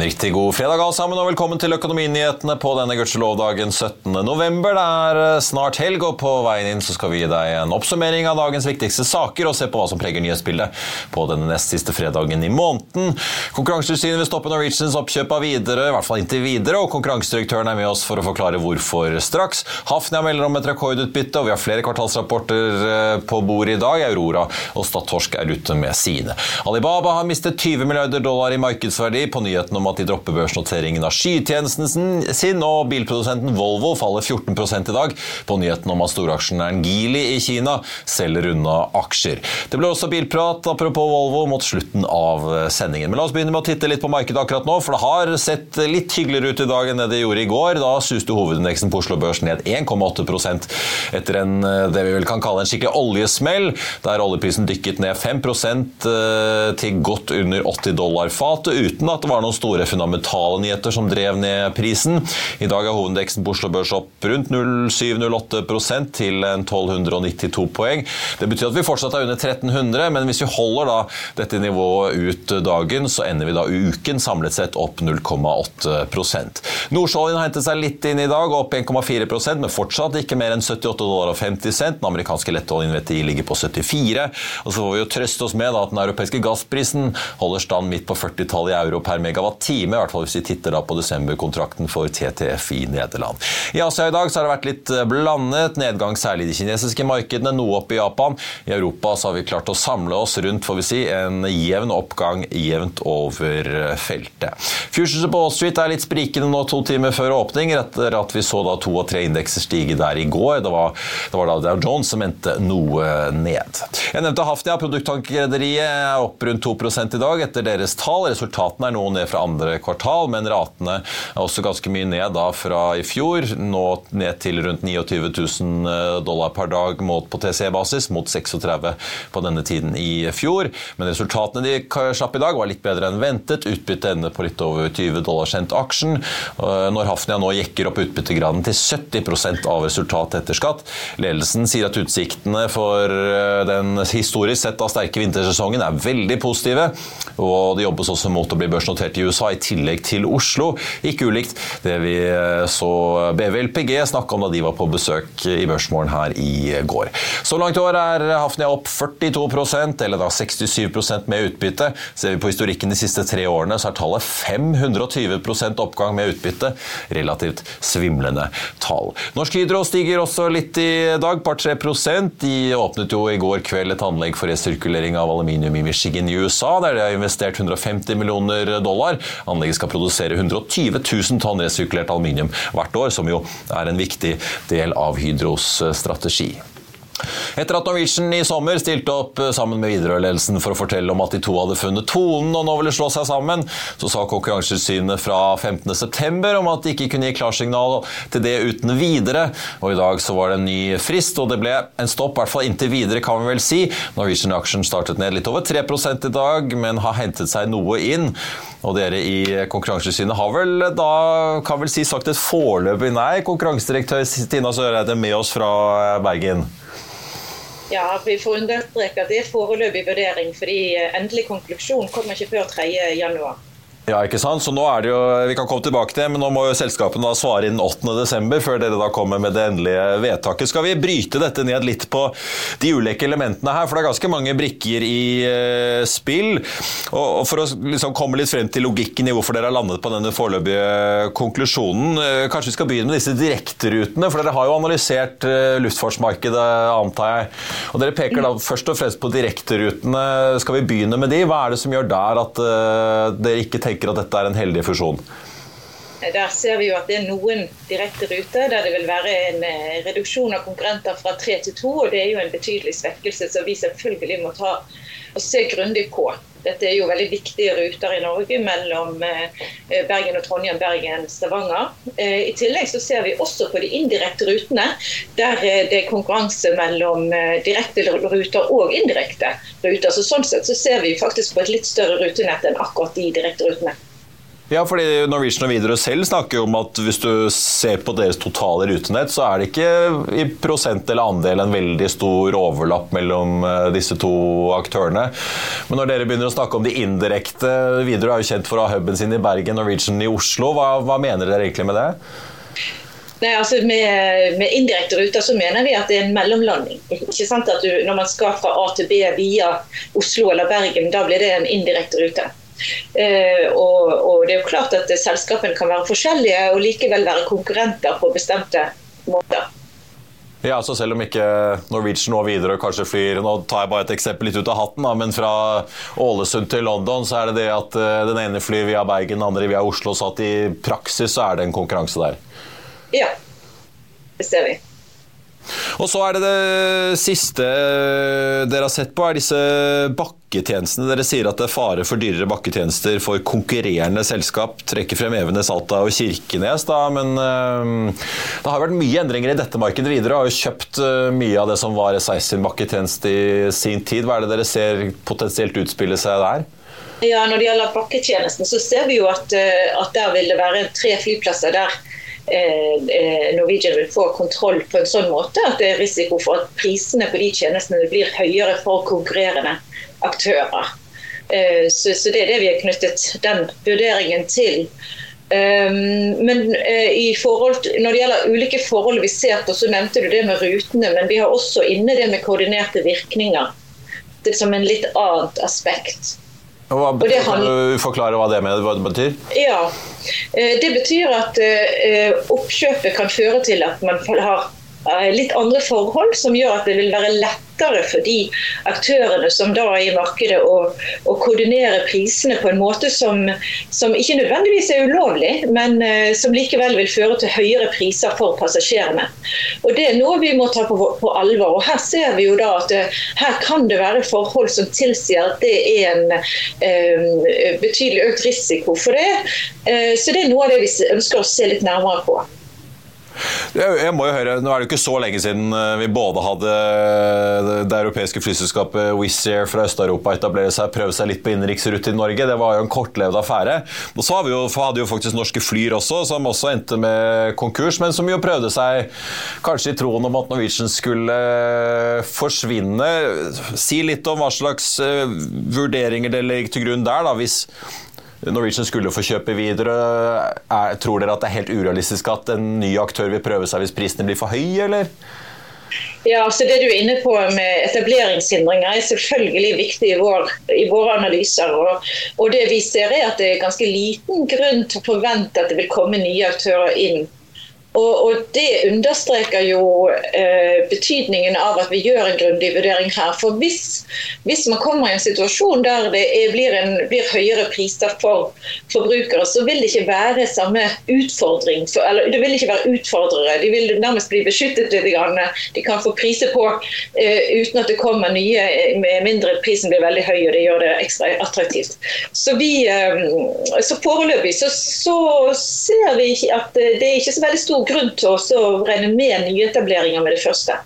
En riktig god fredag alle sammen, og velkommen til Økonominyhetene på denne gudskjelovdagen 17. november. Det er eh, snart helg, og på veien inn så skal vi gi deg en oppsummering av dagens viktigste saker og se på hva som preger nyhetsbildet på denne nest siste fredagen i måneden. Konkurransetilsynet vil stoppe Norwegians oppkjøp av videre, i hvert fall inntil videre, og konkurransedirektøren er med oss for å forklare hvorfor straks. Hafnia melder om et rekordutbytte, og vi har flere kvartalsrapporter eh, på bordet i dag. Aurora og Statoil er ute med sine. Alibaba har mistet 20 milliarder dollar i markedsverdi på nyhetene om at de dropper børsnoteringen av skytjenesten sin, og bilprodusenten Volvo faller 14 i dag på nyheten om at storaksjonæren Geely i Kina selger unna aksjer. Det ble også bilprat apropos Volvo mot slutten av sendingen. Men la oss begynne med å titte litt på markedet akkurat nå, for det har sett litt hyggeligere ut i dag enn det det gjorde i går. Da suste hovedindeksen på Oslo Børs ned 1,8% etter en, det vi vel kan kalle en skikkelig oljesmell, der oljeprisen dykket ned 5% til godt under 80 dollar fatet, uten at det var noen store store fundamentale nyheter som drev ned prisen. I dag er hovedindeksen på Oslo Børs opp rundt 07-08 til 1292 poeng. Det betyr at vi fortsatt er under 1300, men hvis vi holder da dette nivået ut dagen, så ender vi da uken samlet sett opp 0,8 Nordsjøoljen har hentet seg litt inn i dag, opp 1,4% men fortsatt ikke mer enn 78 dollar og 50 cent. Den amerikanske lettoljen VTI ligger på 74. Og så får vi jo trøste oss med da, at den europeiske gassprisen holder stand midt på 40-tallet i euro per megawatt time, i hvert fall hvis vi titter da på desemberkontrakten for TTF i Nederland. I Asia i dag så har det vært litt eh, blandet. Nedgang særlig i de kinesiske markedene, noe opp i Japan. I Europa så har vi klart å samle oss rundt får vi si, en jevn oppgang jevnt over eh, feltet. Futures på Wall Street er litt sprikende nå to timer før åpning, etter at vi så da to og tre indekser stige der i går. Det var, det var da Dow Jones som endte noe ned. Jeg nevnte Hafnia, produkttankrederiet er opp rundt 2 i dag etter deres tall. Resultatene er noe ned fra andre kvartal, men ratene er også ganske mye ned da fra i fjor. Nå ned til rundt 29 000 eh, dollar per dag målt på TCE-basis, mot 36 på denne tiden i fjor. Men resultatene de slapp i dag var litt bedre enn ventet. Utbyttet ender på litt over 20 dollar cent aksjen. Eh, når Hafnia nå jekker opp utbyttegraden til 70% av resultatet etter skatt. Ledelsen sier at utsiktene for eh, den historisk sett av sterke vintersesongen er veldig positive, og det jobbes også mot å bli børsnotert i USA USA i tillegg til Oslo. Ikke ulikt det vi eh, så BVLPG snakke om da de var på besøk i Børsmorgen her i går. Så langt i år er Hafnia opp 42% eller da 67% med utbytte. Ser vi på historikken de siste tre årene, så er tallet 520% oppgang med utbytte. Relativt svimlende tall. Norsk Hydro stiger også litt i dag, par 3 De åpnet jo i går kveld et anlegg for resirkulering av aluminium i Michigan i USA, der de har investert 150 millioner dollar. Anlegget skal produsere 120 000 tonn resirkulert aluminium hvert år, som jo er en viktig del av Hydros eh, strategi. Etter at Norwegian i sommer stilte opp eh, sammen med Widerøe-ledelsen for å fortelle om at de to hadde funnet tonen og nå ville slå seg sammen, så sa Konkurransetilsynet fra 15.9 om at de ikke kunne gi klarsignal til det uten videre. Og I dag så var det en ny frist, og det ble en stopp, i hvert fall inntil videre, kan vi vel si. Norwegian-aksjen startet ned litt over 3 i dag, men har hentet seg noe inn. Og dere i Konkurransetilsynet har vel da kan vel si sagt et foreløpig nei. Konkurransedirektør Stina Søreide med oss fra Bergen. Ja, Vi får understreke at det er foreløpig vurdering, fordi eh, endelig konklusjon kommer ikke før 3.1. Ja, ikke sant? Så nå er det jo, Vi kan komme tilbake til det, men nå må jo selskapene da svare innen 8.12. før dere da kommer med det endelige vedtaket. Skal vi bryte dette ned litt på de ulike elementene her? For det er ganske mange brikker i uh, spill. Og, For å liksom komme litt frem til logikken i hvorfor dere har landet på denne foreløpige konklusjonen, uh, kanskje vi skal begynne med disse direkterutene? For dere har jo analysert luftfartsmarkedet, antar jeg. Og Dere peker da først og fremst på direkterutene. Skal vi begynne med de? Hva er det som gjør der at dere ikke tenker tenker at dette er en heldig fusjon? Der ser vi jo at det er noen direkte ruter der det vil være en eh, reduksjon av konkurrenter fra tre til to. og Det er jo en betydelig svekkelse som vi selvfølgelig må ta og se grundig på. Dette er jo veldig viktige ruter i Norge mellom eh, Bergen og Trondheim, Bergen, Stavanger. Eh, I tillegg så ser vi også på de indirekte rutene, der det er konkurranse mellom direkte ruter og indirekte ruter. Så sånn sett så ser vi faktisk på et litt større rutenett enn akkurat de direkte rutene. Ja, fordi Norwegian og Widerøe selv snakker jo om at hvis du ser på deres totale rutenett, så er det ikke i prosent eller andel en veldig stor overlapp mellom eh, disse to aktørene. Men når dere begynner å snakke om de indirekte Widerøe er jo kjent for å ha huben sin i Bergen, Norwegian i Oslo. Hva, hva mener dere egentlig med det? Nei, altså med, med, indirekte ruter så mener vi at det er en mellomlanding. Ikke sant at du, Når man skal fra A til B via Oslo eller Bergen, da blir det en indirekte rute. Eh, og, og, det er jo klart at selskapene kan være forskjellige og likevel være konkurrenter på bestemte måter. Ja, så Selv om ikke Norwegian og Widerøe kanskje flyr nå tar jeg bare et eksempel litt ut av hatten, da, men fra Ålesund til London, så er det det at uh, den ene flyr via Bergen, den andre via Oslo. Så at i praksis så er det en konkurranse der. Ja, det ser vi. Og så er det det siste dere har sett på, er disse bakketjenestene. Dere sier at det er fare for dyrere bakketjenester for konkurrerende selskap. Trekker frem Evenes, Alta og Kirkenes, da, men uh, det har vært mye endringer i dette markedet videre. Har jo kjøpt uh, mye av det som var S16 sin bakketjeneste i sin tid. Hva er det dere ser potensielt utspille seg der? Ja, Når det gjelder bakketjenesten, så ser vi jo at, uh, at der vil det være tre flyplasser der Eh, eh, Norwegian vil få kontroll på en sånn måte at det er risiko for at prisene på de tjenestene blir høyere for konkurrerende aktører. Eh, så, det er det vi har knyttet den vurderingen til. Men forhold, når det gjelder ulike forhold vi ser på, så nevnte du det med rutene. Men vi har også inne det med koordinerte virkninger. Det er som en litt annet aspekt. Hva betyr, kan du forklare hva det, med, hva det betyr? Ja, eh, Det betyr at eh, oppkjøpet kan føre til at man har eh, litt andre forhold som gjør at det vil være lettere for de aktørene som da er i markedet å, å koordinere prisene på en måte som, som, ikke nødvendigvis er ulovlig, men uh, som likevel vil føre til høyere priser for passasjerene. Og Det er noe vi må ta på, på alvor. og Her ser vi jo da at det, her kan det være forhold som tilsier at det er en eh, betydelig økt risiko for det. så det er noe av det vi ønsker å se litt nærmere på. Jeg må jo høre, Nå er det jo ikke så lenge siden eh, vi både hadde eh, det europeiske flyselskapet Wizz Air fra Øst-Europa etablere seg, prøve seg litt på innenriksrute i Norge. Det var jo en kortlevd affære. Og Så jo, hadde jo faktisk norske Flyr også, som også endte med konkurs, men som jo prøvde seg kanskje i troen om at Norwegian skulle eh, forsvinne. Si litt om hva slags vurderinger det legger til grunn der, da, hvis Norwegian skulle få kjøpe videre. Er, tror dere at det er helt urealistisk at en ny aktør vil prøve seg hvis prisene blir for høye, eller? Ja, så Det du er inne på med etableringshindringer er selvfølgelig viktig i, vår, i våre analyser. Og, og, det vi ser er at det er ganske liten grunn til å forvente at det vil komme nye aktører inn og, og, Det understreker jo eh, betydningen av at vi gjør en grundig vurdering her. For hvis, hvis man kommer i en situasjon der det er, blir, en, blir, høyere priser for forbrukere, så vil det ikke være samme utfordring. For, eller det vil ikke være utfordrere. De vil nærmest bli beskyttet litt. De kan få priser på eh, uten at det kommer nye, med mindre prisen blir veldig høy og det gjør det ekstra attraktivt. Så, vi, eh, så foreløpig så, så ser vi at det er ikke så veldig stor grunn til å med nyetableringer med det første.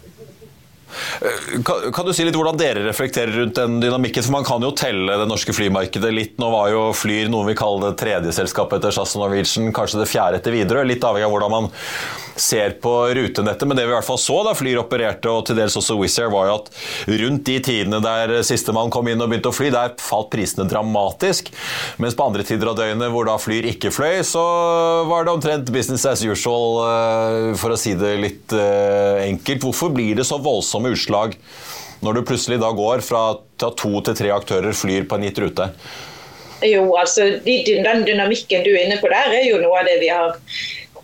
Eh, kan, kan, du si litt hvordan dere reflekterer rundt den dynamikken? For Man kan jo telle det norske flymarkedet litt. Nå var jo Flyr noe vi kaller det tredje selskapet etter SAS og Norwegian, kanskje det fjerde etter Widerøe. Litt avhengig av hvordan man ser på rutenettet. Men det vi i hvert fall så da Flyr opererte, og til dels også Wizz Air, var jo at rundt de tidene der sistemann kom inn og begynte å fly, der falt prisene dramatisk. Mens på andre tider av døgnet hvor da Flyr ikke fløy, så var det omtrent business as usual, eh, for å si det litt eh, enkelt. Hvorfor blir det så voldsomme utslag når du plutselig da går fra at to til tre aktører flyr på en gitt rute? Jo, altså Den dynamikken du er inne på der, er jo noe av det vi har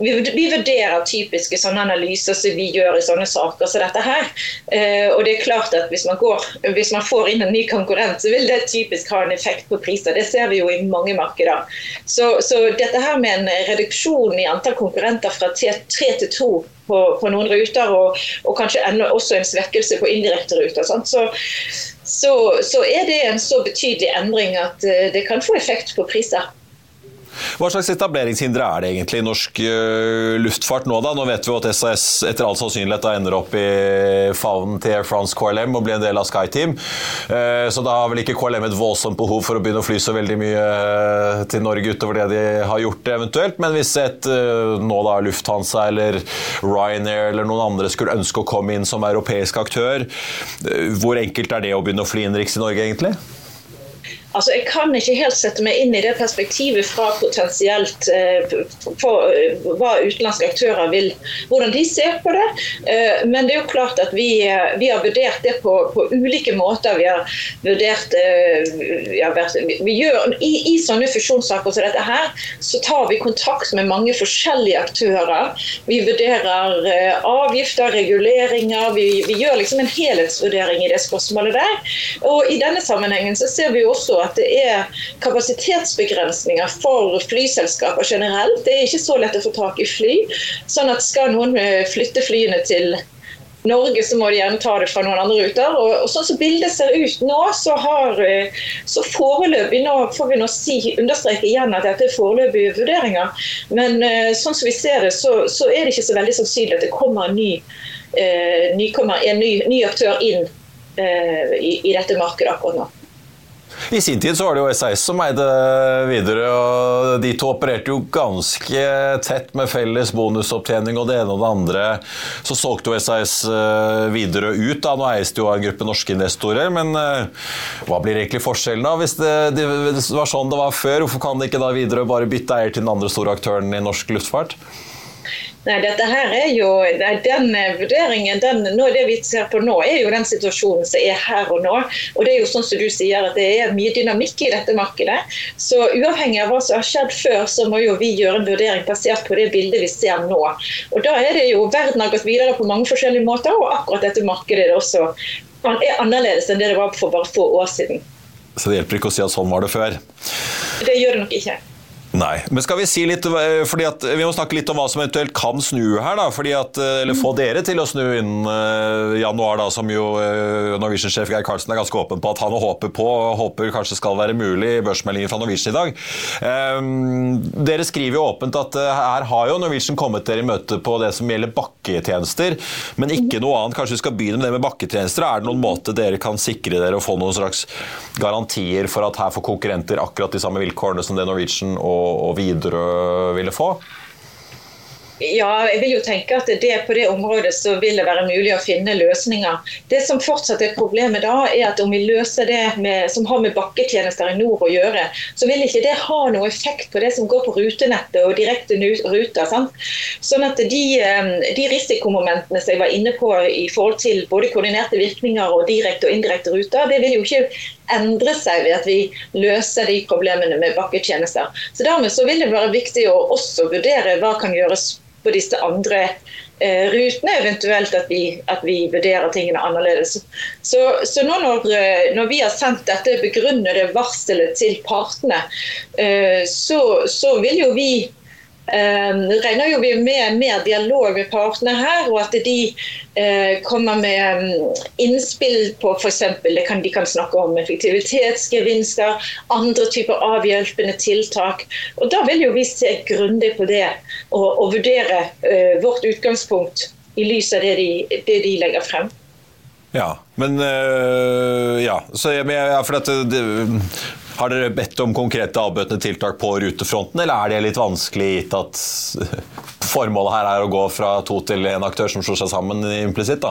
vi, vurderer typiske sånne analyser som vi gjør i sånne saker som dette her. Eh, og det er klart at hvis man, går, hvis man, får inn en ny konkurrent, så vil det typisk ha en effekt på priser. Det ser vi jo i mange markeder. Så, så dette her med en reduksjon i antall konkurrenter fra tre til to på, på, noen ruter, og, og kanskje enda også en svekkelse på indirekte ruter. Så, så, så, er det en så betydelig endring at eh, det kan få effekt på priser. Hva slags etableringshindre er det egentlig i norsk uh, luftfart nå? da? Nå vet vi jo at SAS etter all sannsynlighet da ender opp i favnen til Air France KLM og blir en del av SkyTeam. Uh, så da har vel ikke KLM et voldsomt behov for å begynne å fly så veldig mye uh, til Norge utover det de har gjort eventuelt. Men hvis et nå da Lufthansa eller Ryanair eller noen andre skulle ønske å komme inn som europeisk aktør, hvor enkelt er det å begynne å fly innenriks i Norge egentlig? Altså, Jeg kan ikke helt sette meg inn i det perspektivet fra potensielt eh, på, eh, hva utenlandske aktører vil, hvordan de ser på det. Eh, men det er jo klart at vi, eh, vi har vurdert det på, på, ulike måter. Vi har vurdert eh, vi, har vært, vi gjør, i, i, sånne fusjonssaker som dette her, så tar vi kontakt med mange forskjellige aktører. Vi vurderer eh, avgifter, reguleringer. Vi, vi gjør liksom en helhetsvurdering i det spørsmålet der. Og i denne sammenhengen så ser vi også at det er kapasitetsbegrensninger for flyselskaper generelt. Det er ikke så lett å få tak i fly. sånn at skal noen eh, flytte flyene til Norge, så må de gjerne ta det fra noen andre ruter. Og, og sånn som bildet ser ut nå, så har eh, så foreløpig Nå får vi nå si, understreke igjen at dette er foreløpige vurderinger. Men uh, sånn som vi ser det, så, så, er det ikke så veldig sannsynlig at det kommer en ny, eh, ny, en ny, ny aktør inn i, i dette markedet akkurat nå. I sin tid så var det jo SAS som eide videre, og de to opererte jo ganske tett med felles bonusopptjening og det ene og det andre. Så solgte jo SAS eh, videre ut. da, Nå eies det jo en gruppe norske investorer, men eh, hva blir egentlig forskjellen da? Hvis det, det var sånn det var før, hvorfor kan det ikke da videre bare bytte eier til den andre store aktøren i norsk luftfart? Nei, dette her er jo, Den eh, vurderingen, den, nå, det vi ser på nå, er jo den situasjonen som er her og nå. Og det er jo sånn som du sier at det er mye dynamikk i dette markedet. Så uavhengig av hva som har skjedd før, så må jo vi gjøre en vurdering basert på det bildet vi ser nå. Og da er det jo, Verden har gått videre på mange forskjellige måter, og akkurat dette markedet er også er annerledes enn det det var for bare få år siden. Så det hjelper ikke å si at sånn var det før? Det gjør det nok ikke. Nei, men skal vi si litt eh, fordi at Vi må snakke litt om hva som eventuelt kan snu her. da, fordi at, eh, Eller få dere til å snu innen uh, januar, da, som jo uh, Norwegian-sjef Geir Karlsen er ganske åpen på at han håper på, håper kanskje skal være mulig i børsmeldingen fra Norwegian i dag. Um, dere skriver jo åpent at uh, her har jo Norwegian kommet dere i møte på det som gjelder bakketjenester, men ikke noe annet. Kanskje vi skal begynne med det med bakketjenester. Er det noen måte dere kan sikre dere og få noen slags garantier for at her får konkurrenter akkurat de samme vilkårene som det Norwegian og og Widerøe ville få? Ja, jeg vil jo tenke at det på det området så vil det være mulig å finne løsninger. Det som fortsatt er problemet da, er at om vi løser det med, som har med bakketjenester i nord å gjøre, så vil ikke det ha noe effekt på det som går på rutenettet og direkte ruter. Sant? Sånn at de, eh, de, risikomomentene som jeg var inne på i forhold til både koordinerte virkninger og direkte og indirekte ruter, det vil jo ikke endre seg ved at vi løser de problemene med bakketjenester. Så Dermed så vil det være viktig å også vurdere hva kan gjøres på disse andre eh, rutene, eventuelt at vi, at vi, vurderer tingene annerledes. Så, så nå når, eh, når, vi har sendt dette begrunnede varselet til partene, eh, så, så vil jo vi regner jo vi med mer dialog med partene her, og at de eh, kommer med mm, innspill på f.eks. De kan snakke om effektivitetsgevinster, andre typer avhjelpende tiltak. Og Da vil jo vi se grundig på det og, og vurdere uh, vårt utgangspunkt i lys av det de, det de legger frem. Ja, men øh, Ja, så jeg, ja, for dette det, Har dere bedt om konkrete avbøtende tiltak på rutefronten, eller er det litt vanskelig gitt at formålet her er å gå fra to til én aktør som slår seg sammen implisitt?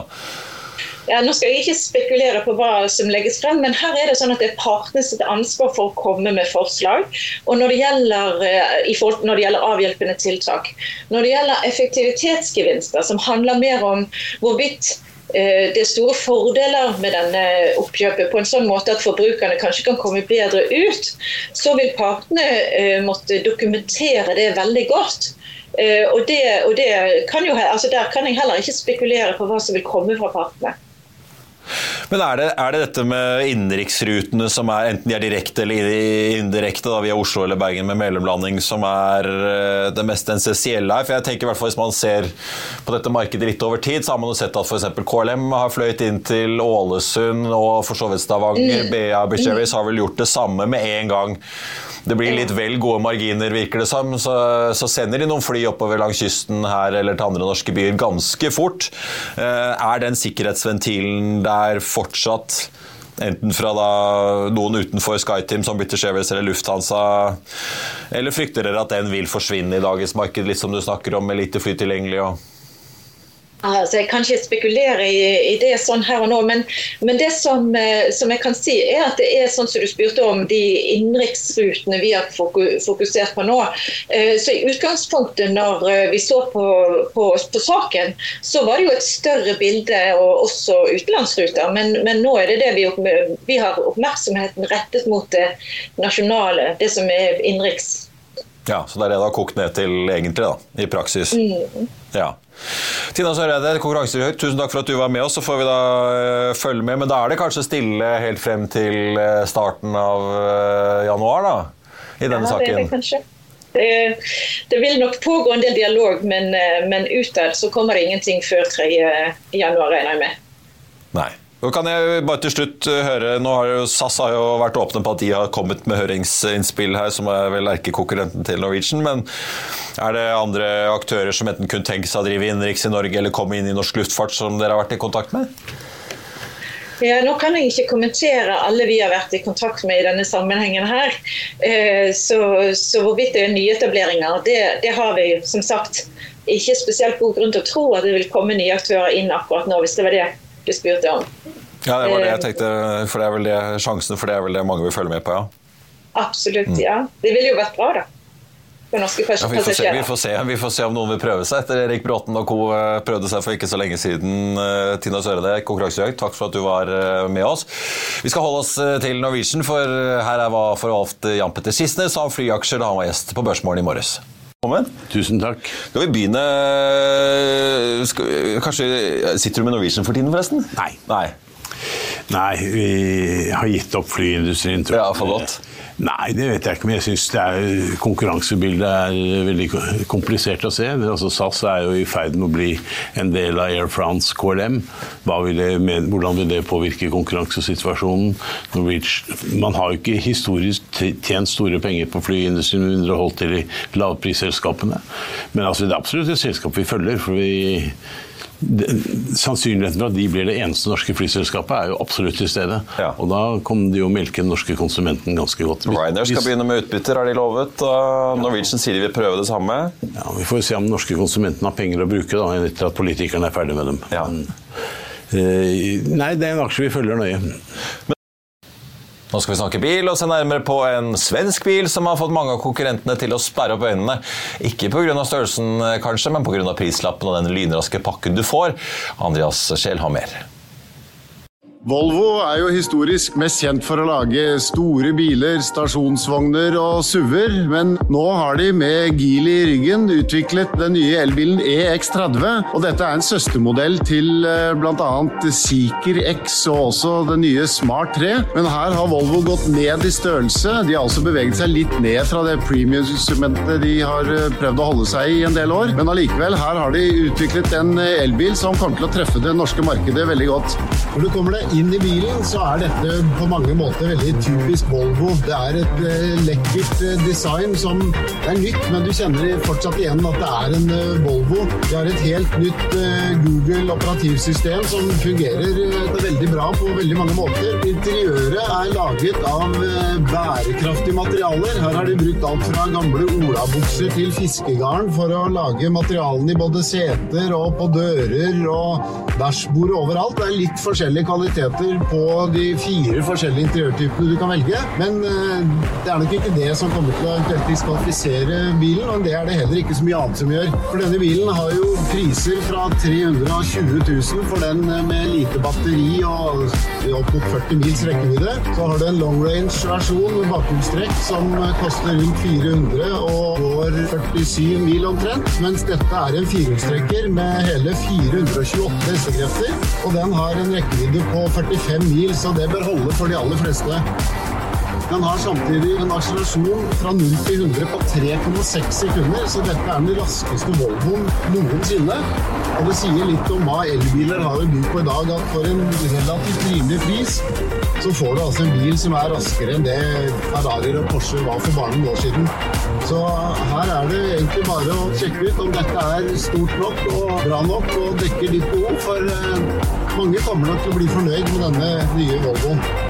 Ja, nå skal jeg ikke spekulere på hva som legges frem, men her er det sånn at det er partene sitt ansvar for å komme med forslag. Og når det, gjelder, når det gjelder avhjelpende tiltak, når det gjelder effektivitetsgevinster, som handler mer om hvorvidt det er store fordeler med denne oppkjøpet på en sånn måte at forbrukerne kanskje kan komme bedre ut, så vil partene måtte dokumentere det veldig godt. Og, det, og det kan jo, altså Der kan jeg heller ikke spekulere på hva som vil komme fra partene. Men er det, er det, dette med innenriksrutene som er enten de er direkte eller indirekte da, via Oslo eller Bergen med mellomlanding, som er eh, det mest essensielle her? For jeg tenker i hvert fall Hvis man ser på dette markedet litt over tid, så har man jo sett at f.eks. KLM har fløyet inn til Ålesund, og for så vidt Stavanger. Mm. BA Becheries har vel gjort det samme med en gang det blir litt vel gode marginer, virker det som, så, så, sender de noen fly oppover langs kysten her eller til andre norske byer ganske fort. Eh, er den sikkerhetsventilen der fortsatt Enten fra noen utenfor SkyTeam som British Airways eller Lufthansa, eller frykter dere at den vil forsvinne i dagens marked, litt som du snakker om, med lite fly tilgjengelig? og Altså, jeg kan ikke spekulere i, i, det sånn her og nå, men, men det som, eh, som, jeg kan si, er at det er sånn som du spurte om, de innenriksrutene vi har fokusert på nå. Eh, så i utgangspunktet når eh, vi så på, på, på saken, så var det jo et større bilde, og også utenlandsruter. Men, men nå er det det vi, vi har oppmerksomheten rettet mot det nasjonale, det som er innenriks. Ja, Så det er det det har kokt ned til egentlig, da, i praksis. Mm. Ja. Tina Søreide, konkurransehøyt, tusen takk for at du var med oss. Så får vi da uh, følge med. Men da er det kanskje stille helt frem til uh, starten av uh, januar, da? I denne ja, saken? Det, det, kanskje. Det, det, vil nok pågå en del dialog, men, men utad så kommer det ingenting før 3. januar, regner jeg med. Nei. Kan jeg bare til slutt eh, høre, nå har jo SAS har jo vært åpne på at de har kommet med høringsinnspill her, som er vel erkekonkurrenten til Norwegian. Men er det andre aktører som enten kunne tenke seg å drive innenriks i Norge eller komme inn i norsk luftfart, som dere har vært i kontakt med? Ja, nå kan jeg ikke kommentere alle vi har vært i kontakt med i denne sammenhengen her. Eh, så, så hvorvidt det er nyetableringer, det, det har vi som sagt ikke spesielt god grunn til å tro at det vil komme nye aktører inn akkurat nå, hvis det var det du spurte om. Ja, det var det jeg eh, tenkte, for det er vel det, sjansen for det er vel det mange vil følge med på, ja. Absolutt, mm. ja. Det ville jo vært bra, da. Ja, vi, får se, vi, får se, vi, får se, om noen vil prøve seg etter Erik Bråten og co. Eh, prøvde seg for ikke så lenge siden. Eh, Tina Sørede, konkurransejakt, takk for at du var med oss. Vi skal holde oss til Norwegian, for her er hva for ofte Jan Petter Sissenes av flyaksjer da han var gjest på Børsmorgen i morges. Velkommen. Tusen takk. Skal vi begynne skal, Kanskje Sitter du med Norwegian for tiden, forresten? Nei. Nei. Nei, vi har gitt opp flyindustrien, tror jeg. Ja, for godt. Nei, det vet jeg ikke. Men jeg syns konkurransebildet er veldig komplisert å se. Altså, SAS er jo i ferd med å bli en del av Air France KLM. Vil det, hvordan vil det påvirke konkurransesituasjonen? Man har jo ikke historisk tjent store penger på flyindustrien mindre holdt til de lavprisselskapene. Men altså, det er absolutt et selskap vi følger. for vi Sannsynligheten for at de blir det eneste norske flyselskapet, er jo absolutt til stede. Ja. Og da kommer de jo melke den norske konsumenten ganske godt. Ryanair skal begynne med utbytter, har de lovet. Og Norwegian sier de vil prøve det samme. Ja, Vi får se om den norske konsumenten har penger å bruke da, etter at politikerne er ferdig med dem. Ja. Men, uh, nei, det er en aksje vi følger nøye. Men nå skal vi snakke bil og se nærmere på en svensk bil som har fått mange av konkurrentene til å sperre opp øynene. Ikke pga. størrelsen, kanskje, men pga. prislappen og den lynraske pakken du får. Andreas Scheel har mer. Volvo er jo historisk mest kjent for å lage store biler, stasjonsvogner og SUV-er, men nå har de med Geely i ryggen utviklet den nye elbilen EX30. og Dette er en søstermodell til eh, bl.a. Seeker X og også den nye Smart 3. Men her har Volvo gått ned i størrelse. De har altså beveget seg litt ned fra det premium-segmentet de har eh, prøvd å holde seg i en del år. Men allikevel, her har de utviklet en elbil som kommer til å treffe det norske markedet veldig godt. Hvor kommer deg inn i bilen, så er dette på mange måter veldig typisk Volvo. Det er et eh, lekkert eh, design som er nytt, men du kjenner fortsatt igjen at det er en eh, Volvo. Vi har et helt nytt Google operativsystem som fungerer veldig bra på veldig mange måter. Interiøret er laget av bærekraftige materialer. Her har de brukt alt fra gamle olabukser til fiskegarn for å lage materialene i både seter og på dører og dashbordet overalt. Det er litt forskjellige kvaliteter på de fire forskjellige interiørtypene du kan velge, men eh, det er nok ikke det som kommer til å diskvalifisere bilen, og det er det heller ikke så mye annet som gjør. For denne bilen har jo priser fra 320 000 for den med lite batteri og opp mot 40 mils rekkevidde. Så har du en long range-versjon med bakhjulstrekk som koster rundt 400 og går 47 mil omtrent, mens dette er en firehjulstrekker med hele 428 hestekrefter, og den har en rekkevidde på 45 mil, så det bør holde for de aller fleste. Den har samtidig en akselerasjon fra 0 til 100 på 3,6 sekunder, så dette er den raskeste Volvoen noensinne. Og det sier litt om hva elbiler har å by på i dag, at for en relativt rimelig pris, så får du altså en bil som er raskere enn det Ferrarier og Porsche var for bare noen år siden. Så her er det egentlig bare å sjekke ut om dette er stort nok og bra nok og dekker ditt behov, for eh, mange kommer nok til å bli fornøyd med denne nye Volvoen.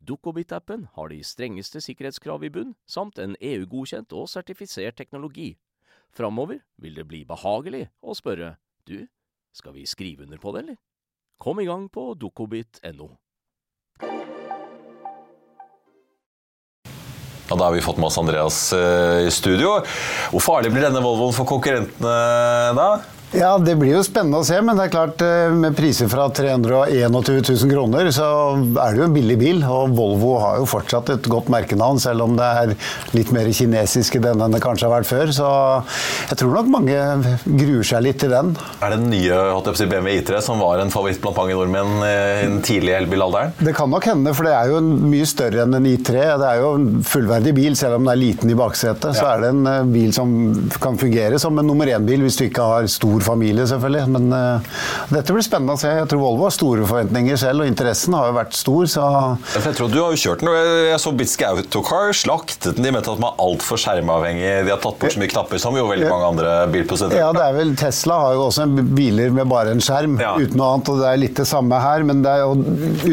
Dukkobit-appen har de strengeste sikkerhetskrav i bunn, samt en EU-godkjent og sertifisert teknologi. Framover vil det bli behagelig å spørre du, skal vi skrive under på det, eller? Kom i gang på dukkobit.no. Og da har vi fått med oss Andreas eh, i studio. Hvor farlig blir denne Volvoen for konkurrentene da? Ja, Det blir jo spennende å se, men det er klart eh, med priser fra 321 000 kroner, så er det jo en billig bil. Og Volvo har jo fortsatt et godt merkenavn, selv om det er litt mer kinesisk i den enn det kanskje har vært før. Så jeg tror nok mange gruer seg litt til den. Er det den nye si, BMW I3 som var en favoritt blant mange nordmenn eh, i den tidlige elbilalderen? Det kan nok hende, for det er jo en mye større enn en I3. Det er jo en fullverdig bil, selv om den er liten i baksetet. Så er det en eh, bil som kan fungere som en nummer én-bil hvis du ikke har stor familie, selvfølgelig. Men uh, dette blir spennende å se. Jeg tror Volvo har store forventninger selv, og interessen har jo vært stor, så Jeg tror Du har jo kjørt den. Jeg så Bitske Autocar slaktet den. De mente at den var altfor skjermavhengig. De har tatt bort så mye knapper, som jo veldig mange andre bilprodusenter. Ja, det er vel Tesla har jo også en biler med bare en skjerm, Ja. uten noe annet. Og det er litt det samme her, men det er jo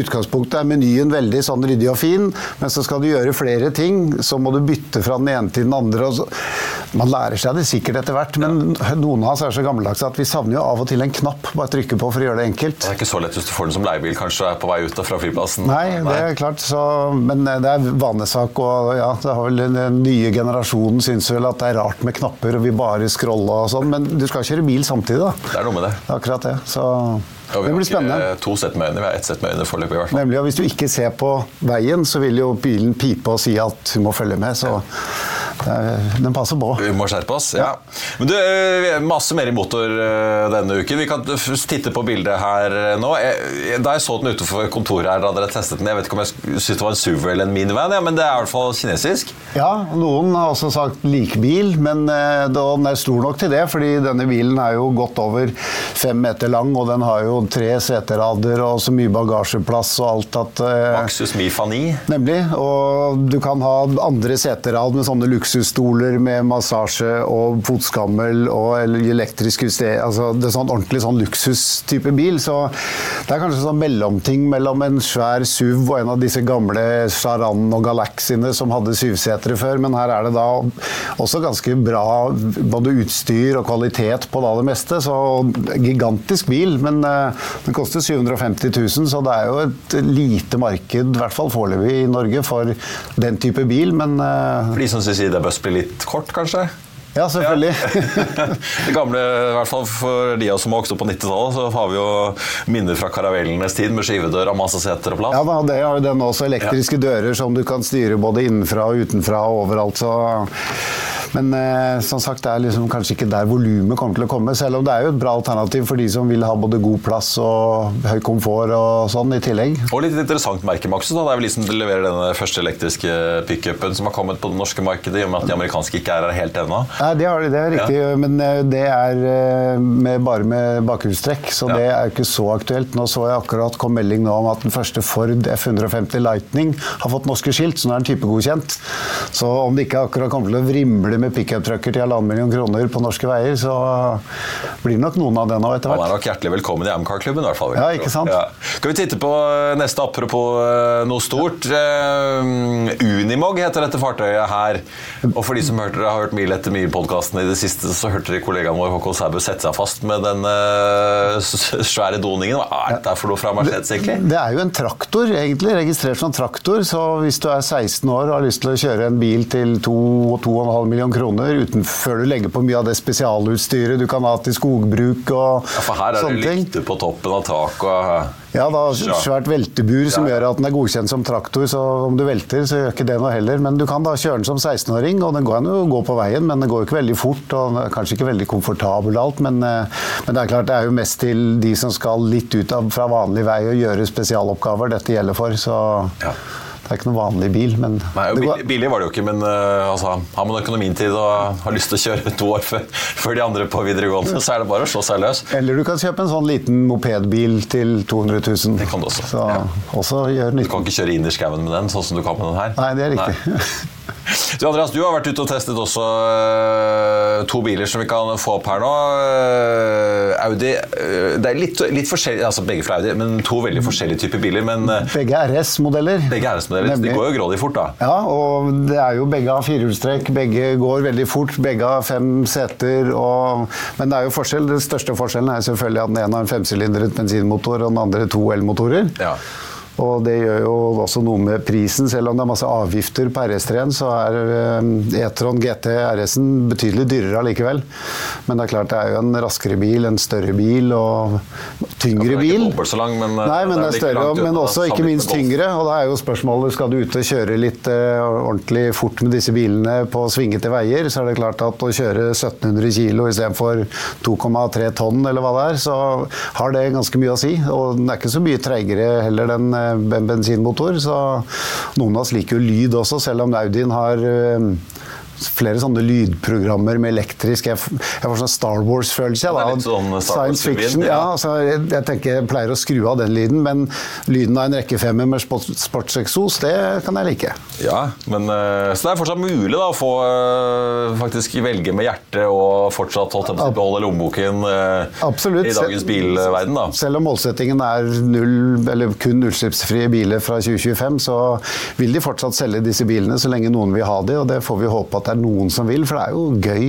utgangspunktet er menyen veldig sånn ryddig og fin. Men så skal du gjøre flere ting, så må du bytte fra den ene til den andre. Og så, man lærer seg det sikkert etter hvert, men noen av oss er så gammeldags at vi savner jo av og til en knapp bare trykke på for å gjøre det enkelt. Det er ikke så lett hvis du får den som leiebil kanskje er på vei ut fra flyplassen. Nei, det er klart, så, men det er vanesak. og ja, det har vel Den nye generasjonen syns vel at det er rart med knapper og vi bare scroller og sånn, men du skal kjøre bil samtidig, da. Det er noe med det. Er akkurat det. Så ja, det blir spennende. Vi ikke to sett med øyne, vi har ett sett med øyne foreløpig i hvert fall. Nemlig, og Hvis du ikke ser på veien, så vil jo bilen pipe og si at du må følge med. Så Den passer på. Vi må skjerpe oss. ja. Men du, eh, Masse mer i motor eh, denne uken. Vi kan titte på bildet her eh, nå. Da jeg så den utenfor kontoret her, da dere testet den Jeg vet ikke om jeg syntes det var en Suver eller en minivan, ja, men det er i hvert fall kinesisk. Ja, noen har også sagt likbil, men eh, den er stor nok til det, fordi denne bilen er jo godt over fem meter lang, og den har jo tre seterader og så mye bagasjeplass og alt at eh, Maxus Mifani. Nemlig. Og du kan ha andre seterad med sånne luksusstoler med massasje og fotskammel og elektrisk juster... Altså, det er sånn ordentlig sånn luksustype bil. Så det er kanskje sånn mellomting mellom en svær SUV og en av disse gamle Charan og Galaxiene som hadde syvsetere før. Men her er det da også ganske bra både utstyr og kvalitet på det meste. Så gigantisk bil, men eh, den koster 750 000, så det er jo et lite marked, i hvert fall foreløpig i Norge, for den type bil. Men eh, For de som det bør bli litt kort, kanskje? Ja, selvfølgelig. det gamle, i hvert fall For de som har vokst opp på 90-tallet, så har vi jo minner fra karavellenes tid med skivedør og masse seter og plass. Ja, da, det har jo den også. Elektriske dører som du kan styre både innenfra og utenfra og overalt. Så. Men eh, som sagt, det er liksom kanskje ikke der volumet kommer til å komme. Selv om det er jo et bra alternativ for de som vil ha både god plass og høy komfort og sånn i tillegg. Og litt interessant merke, Maxus. Det er vel de som leverer denne første elektriske pickupen som har kommet på det norske markedet, i og med at de amerikanske ikke er her helt ennå. Nei, det, har, de, det er riktig, men eh, det er eh, med, bare med bakhjulstrekk, så Ja. det er ikke så aktuelt. Nå så jeg akkurat kom melding nå om at den første Ford F150 Lightning har fått norske skilt, så nå er den typegodkjent. Så om det ikke akkurat kommer til å vrimle med pickup-trucker til halvannen million kroner på norske veier, så blir det nok noen av det nå etter hvert. Han er nok hjertelig velkommen i Amcar-klubben. i hvert fall. Ja, ikke sant? Skal vi titte på eh, neste apropos noe stort? Uh, Unimog heter dette fartøyet her. Og for de som har hørt Mil etter mil-podkasten i det siste, så hørte de kollegaen vår Håkon Sæbø sette seg fast med den uh, svære doningen. Hva er dette for noe fra Mercedes, egentlig? Det er jo en traktor, egentlig, registrert som traktor. Så hvis du er 16 år og har lyst til å kjøre en bil til 2-2,5 millioner kroner uten, før du legger på mye av det spesialutstyret du kan ha til skogbruk og Ja, for her er det ting. lykter på toppen av taket. og- Ja, da svært veltebur som gjør at den er godkjent som traktor, så om du velter, så gjør ikke det noe heller. Men du kan da kjøre den som 16-åring, og den går jo gå på veien, men den går ikke veldig fort, og den er kanskje ikke veldig komfortabel alt, men, eh, men det er klart det er jo mest til de som skal litt ut av fra vanlig vei og gjøre spesialoppgaver dette gjelder for, så Ja. Det er ikke noen vanlig bil, men Nei, billig, billig var det jo ikke, men uh, altså, har man økonomien til det og har lyst til å kjøre to år før, før de andre på videregående, så er det bare å slå seg løs. eller du kan kjøpe en sånn liten mopedbil til 200 000. Det kan du også, Så ja. også Du kan ikke kjøre inn i skauen med den, sånn som du kan med den her. Nei, det er riktig. Du, Andreas, du har vært ute og testet også uh, to biler som vi kan få opp her nå. Uh, Audi Det er litt, litt forskjellig, altså begge fra Audi, men to veldig forskjellige typer biler. Men Begge RS-modeller. begge RS-modeller. De Nemlig. går jo grådig fort, da. Ja, og det er jo begge har firehjulstrekk, begge går veldig fort, begge har fem seter. Og, men det er jo forskjell. Den største forskjellen er selvfølgelig at den ene har en femsylindret bensinmotor og den andre to elmotorer. Ja. Og det gjør jo også noe med prisen. Selv om det er masse avgifter på RS3-en, så er eh, E-tron GT RS-en betydelig dyrere allikevel. Men det er klart det er jo en raskere bil, en større bil og tyngre Den er ikke bil. så lang, men, eh, Nei, men det er det er større, langt men også ikke minst tyngre. Og da er jo spørsmålet skal du ut og kjøre litt eh, ordentlig fort med disse bilene på svingete veier, så er det klart at å kjøre 1700 kg istedenfor 2,3 tonn eller hva det er, så har det ganske mye å si. Og den er ikke så mye treigere heller enn bensinmotor, så noen av oss liker jo lyd også, selv om Audien har eh, flere sånne lydprogrammer med elektrisk Jeg, jeg får sånn Star Wars-følelse. Er litt sånn Science fiction. ja. Ja, altså, jeg, jeg tenker jeg pleier å skru av den lyden, men lyden av en rekkefemmer med sport, sportseksos, det kan jeg like. Ja, men, eh, så det er fortsatt mulig da, å få eh, faktisk velge med hjertet og fortsatt holdt på å beholde lommeboken eh, Absolutt. i dagens bilverden. da. Selv om målsettingen er null, eller kun utslippsfrie biler fra 2025, så vil de fortsatt selge disse bilene så lenge noen vil ha de, og det får vi håpe at det er noen som vil, for det er jo gøy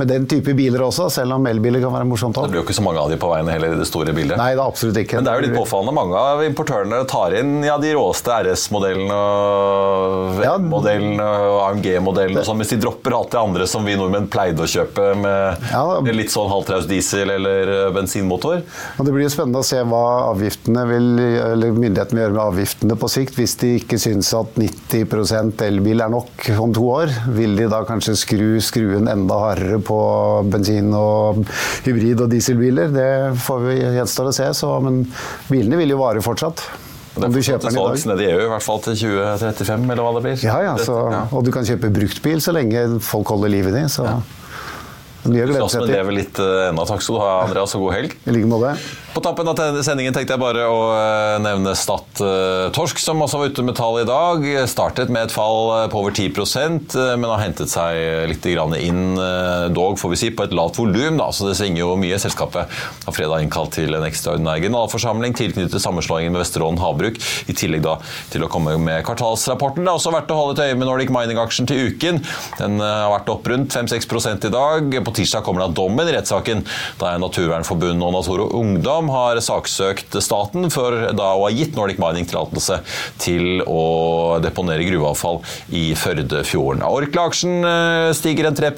med den type biler også, selv om elbiler kan være morsomt Det blir jo ikke så mange av de på veiene heller i det store bildet. Nei, det er absolutt ikke. Men det er jo litt påfallende. Mange av importørene tar inn ja, de råeste RS-modellene og Ja. M-modellene og AMG-modellene, og sånn, mens de dropper alt det andre som vi nordmenn pleide å kjøpe med Ja. med litt sånn halvtraus diesel eller eh, bensinmotor. Og Det blir jo spennende å se hva avgiftene vil, eller myndighetene vil gjøre med avgiftene på sikt. Hvis de ikke syns at 90 elbil er nok om to år, vil de da kanskje skru skruen enda hardere på bensin- og hybrid- og dieselbiler. Det får vi gjenstår å se, så, men bilene vil jo vare fortsatt. Det Om du er kjøper til den i salgs dag. nede i EU, i hvert fall til 2035, eller hva det blir. Ja, ja, så, og du kan kjøpe bruktbil så lenge folk holder liv i de. Så Ja. er mye å glede seg Entusiasmen til. lever litt eh, ennå. Takk skal du ha, Andreas, og god helg. I like måte. På tappen av sendingen tenkte jeg bare å eh, nevne Stad eh, Torsk, som også var ute med tall i dag. Startet med et fall eh, på over 10 eh, men har hentet seg litt inn, dog får vi si, på et lavt volum. Så det svinger jo mye. Selskapet har fredag innkalt til en ekstraordinær generalforsamling tilknyttet sammenslåingen med Vesterålen Havbruk, i tillegg da til å komme med kvartalsrapporten. Det er også verdt å holde et øye med Nordic Mining-aksjen til uken. Den har vært opp rundt 5-6 i dag. På tirsdag kommer da dommen i rettssaken, da er Naturvernforbundet og Natur og Ungdom har saksøkt staten for da å ha gitt Nordic Mining tillatelse til å deponere gruveavfall i Førdefjorden. Orkla-aksjen eh, stiger en 3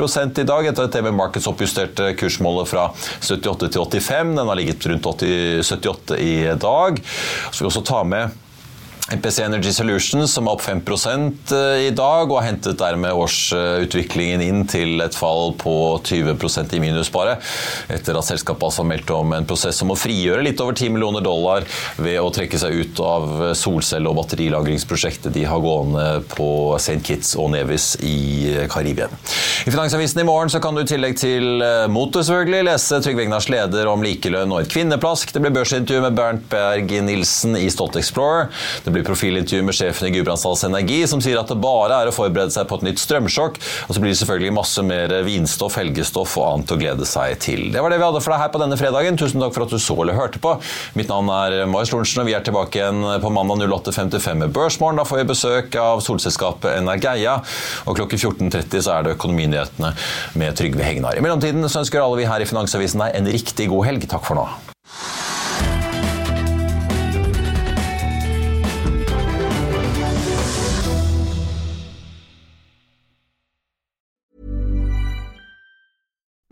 i dag etter at TV Markets oppjusterte kursmålet fra 78 til 85. Den har ligget rundt 80, 78 i dag. Så vi også ta med MPC Energy Solutions som er opp 5 i dag, og har hentet dermed årsutviklingen inn til et fall på 20% i minus bare, etter at selskapet altså meldte om en prosess om å frigjøre litt over 10 millioner dollar ved å trekke seg ut av solcelle- og batterilagringsprosjektet de har gående på St. Kitts og Nevis i Karibia. I Finansavisen i morgen kan du i tillegg til eh, motor selvfølgelig lese Trygve Egnars leder om likelønn og et kvinneplask. Det blir børsintervju med Bernt Berg Nilsen i Stolt Explorer. Det blir profilintervju med sjefen i Gudbrandsdals Energi, som sier at det bare er å forberede seg på et nytt strømsjokk. Og så blir det selvfølgelig masse mer vinstoff, helgestoff og annet å glede seg til. Det var det vi hadde for deg her på denne fredagen. Tusen takk for at du så eller hørte på. Mitt navn er Marius Lorentzen, og vi er tilbake igjen på mandag 08.55 med Børsmorgen. Da får vi besøk av solselskapet Energeia, og klokken 14.30 så er det Økonominyhetene med Trygve Hegnar. I mellomtiden så ønsker alle vi her i Finansavisen deg en riktig god helg. Takk for nå.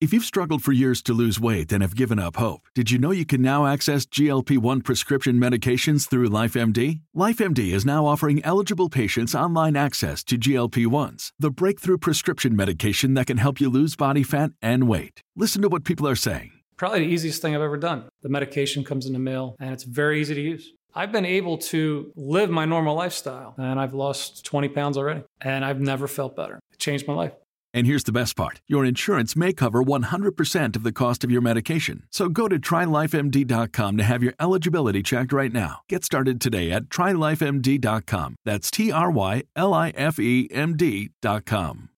If you've struggled for years to lose weight and have given up hope, did you know you can now access GLP 1 prescription medications through LifeMD? LifeMD is now offering eligible patients online access to GLP 1s, the breakthrough prescription medication that can help you lose body fat and weight. Listen to what people are saying. Probably the easiest thing I've ever done. The medication comes in the mail and it's very easy to use. I've been able to live my normal lifestyle and I've lost 20 pounds already and I've never felt better. It changed my life. And here's the best part your insurance may cover 100% of the cost of your medication. So go to trylifemd.com to have your eligibility checked right now. Get started today at trylifemd.com. That's T R Y L I F E M D.com.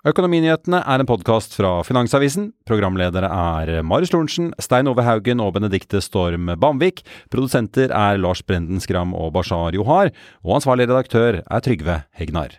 Økonominyhetene er en podkast fra Finansavisen. Programledere er Marius Lorentzen, Stein Ove Haugen og Benedikte Storm Bamvik. Produsenter er Lars Brenden Skram og Bashar Johar. Og ansvarlig redaktør er Trygve Hegnar.